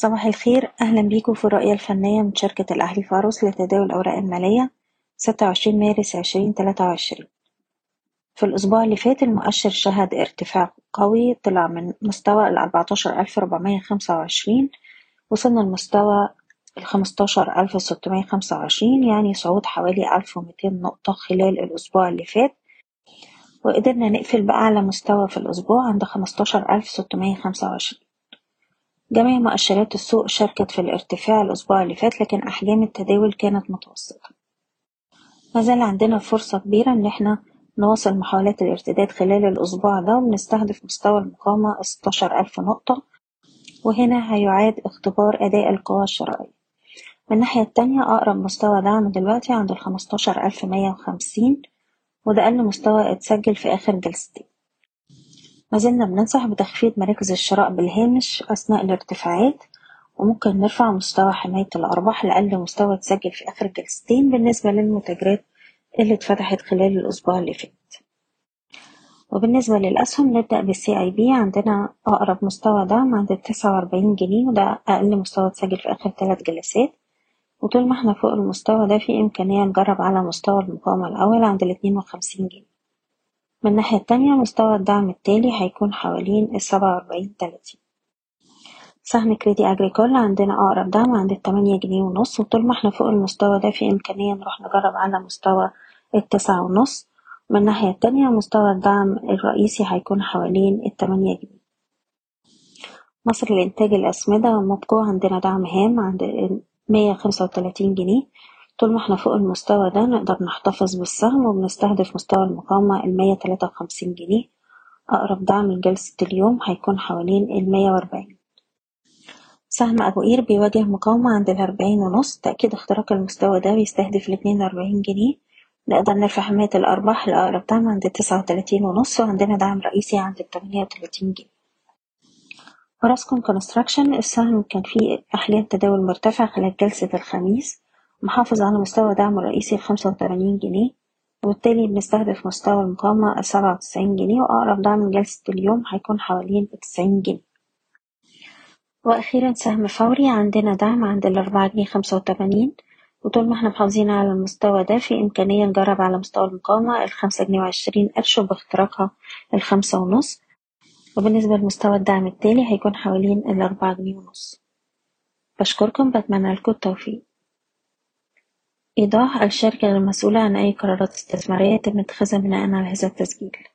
صباح الخير. أهلا بيكم في الرؤية الفنية من شركة الأهلي فاروس لتداول الأوراق المالية 26 مارس 2023 في الأسبوع اللي فات المؤشر شهد ارتفاع قوي طلع من مستوى ال 14425 وصلنا لمستوى ال 15625 يعني صعود حوالي 1200 نقطة خلال الأسبوع اللي فات. وقدرنا نقفل بأعلى مستوى في الأسبوع عند 15625 جميع مؤشرات السوق شاركت في الارتفاع الأسبوع اللي فات لكن أحجام التداول كانت متوسطة. مازال عندنا فرصة كبيرة إن إحنا نواصل محاولات الارتداد خلال الأسبوع ده وبنستهدف مستوى المقاومة ستاشر ألف نقطة وهنا هيعاد اختبار أداء القوى الشرائية. من الناحية التانية أقرب مستوى دعم دلوقتي عند الخمستاشر ألف مية وخمسين وده أقل مستوى اتسجل في آخر جلستين. مازلنا بننصح بتخفيض مراكز الشراء بالهامش أثناء الارتفاعات وممكن نرفع مستوى حماية الأرباح لأقل مستوى اتسجل في آخر جلستين بالنسبة للمتاجرات اللي اتفتحت خلال الأسبوع اللي فات. وبالنسبة للأسهم نبدأ بالسي اي بي عندنا أقرب مستوى دعم عند التسعة وأربعين جنيه وده أقل مستوى اتسجل في آخر تلات جلسات. وطول ما إحنا فوق المستوى ده في إمكانية نجرب على مستوى المقاومة الأول عند الاتنين وخمسين جنيه. من الناحية التانية مستوى الدعم التالي هيكون حوالين السبعة وأربعين تلاتين. سهم كريدي أجريكول عندنا أقرب دعم عند التمانية جنيه ونص وطول ما إحنا فوق المستوى ده في إمكانية نروح نجرب على مستوى التسعة ونص. من الناحية التانية مستوى الدعم الرئيسي هيكون حوالين التمانية جنيه. مصر لإنتاج الأسمدة موبكو عندنا دعم هام عند مية خمسة وتلاتين جنيه. طول ما إحنا فوق المستوى ده نقدر نحتفظ بالسهم وبنستهدف مستوى المقاومة المية تلاتة وخمسين جنيه. أقرب دعم لجلسة اليوم هيكون حوالين المية وأربعين. سهم أبو قير بيواجه مقاومة عند الأربعين ونص. تأكيد اختراق المستوى ده بيستهدف الاتنين وأربعين جنيه. نقدر نرفع حماية الأرباح لأقرب دعم عند تسعة وتلاتين ونص وعندنا دعم رئيسي عند التمانية وتلاتين جنيه. أوراسكوم كونستراكشن السهم كان فيه أحجام تداول مرتفع خلال جلسة الخميس. محافظ على مستوى دعمه الرئيسي الخمسة وتمانين جنيه وبالتالي بنستهدف مستوى المقاومة السبعة وتسعين جنيه وأقرب دعم لجلسة اليوم هيكون حوالين التسعين جنيه. وأخيرا سهم فوري عندنا دعم عند الأربعة جنيه خمسة وتمانين وطول ما إحنا محافظين على المستوى ده في إمكانية نجرب على مستوى المقاومة الخمسة جنيه وعشرين قرش وباختراقها الخمسة ونص. وبالنسبة لمستوى الدعم التالي هيكون حوالين الأربعة جنيه ونص. بشكركم بتمنى لكم التوفيق. إيضاح الشركة غير مسؤولة عن أي قرارات استثمارية يتم اتخاذها بناء على هذا التسجيل.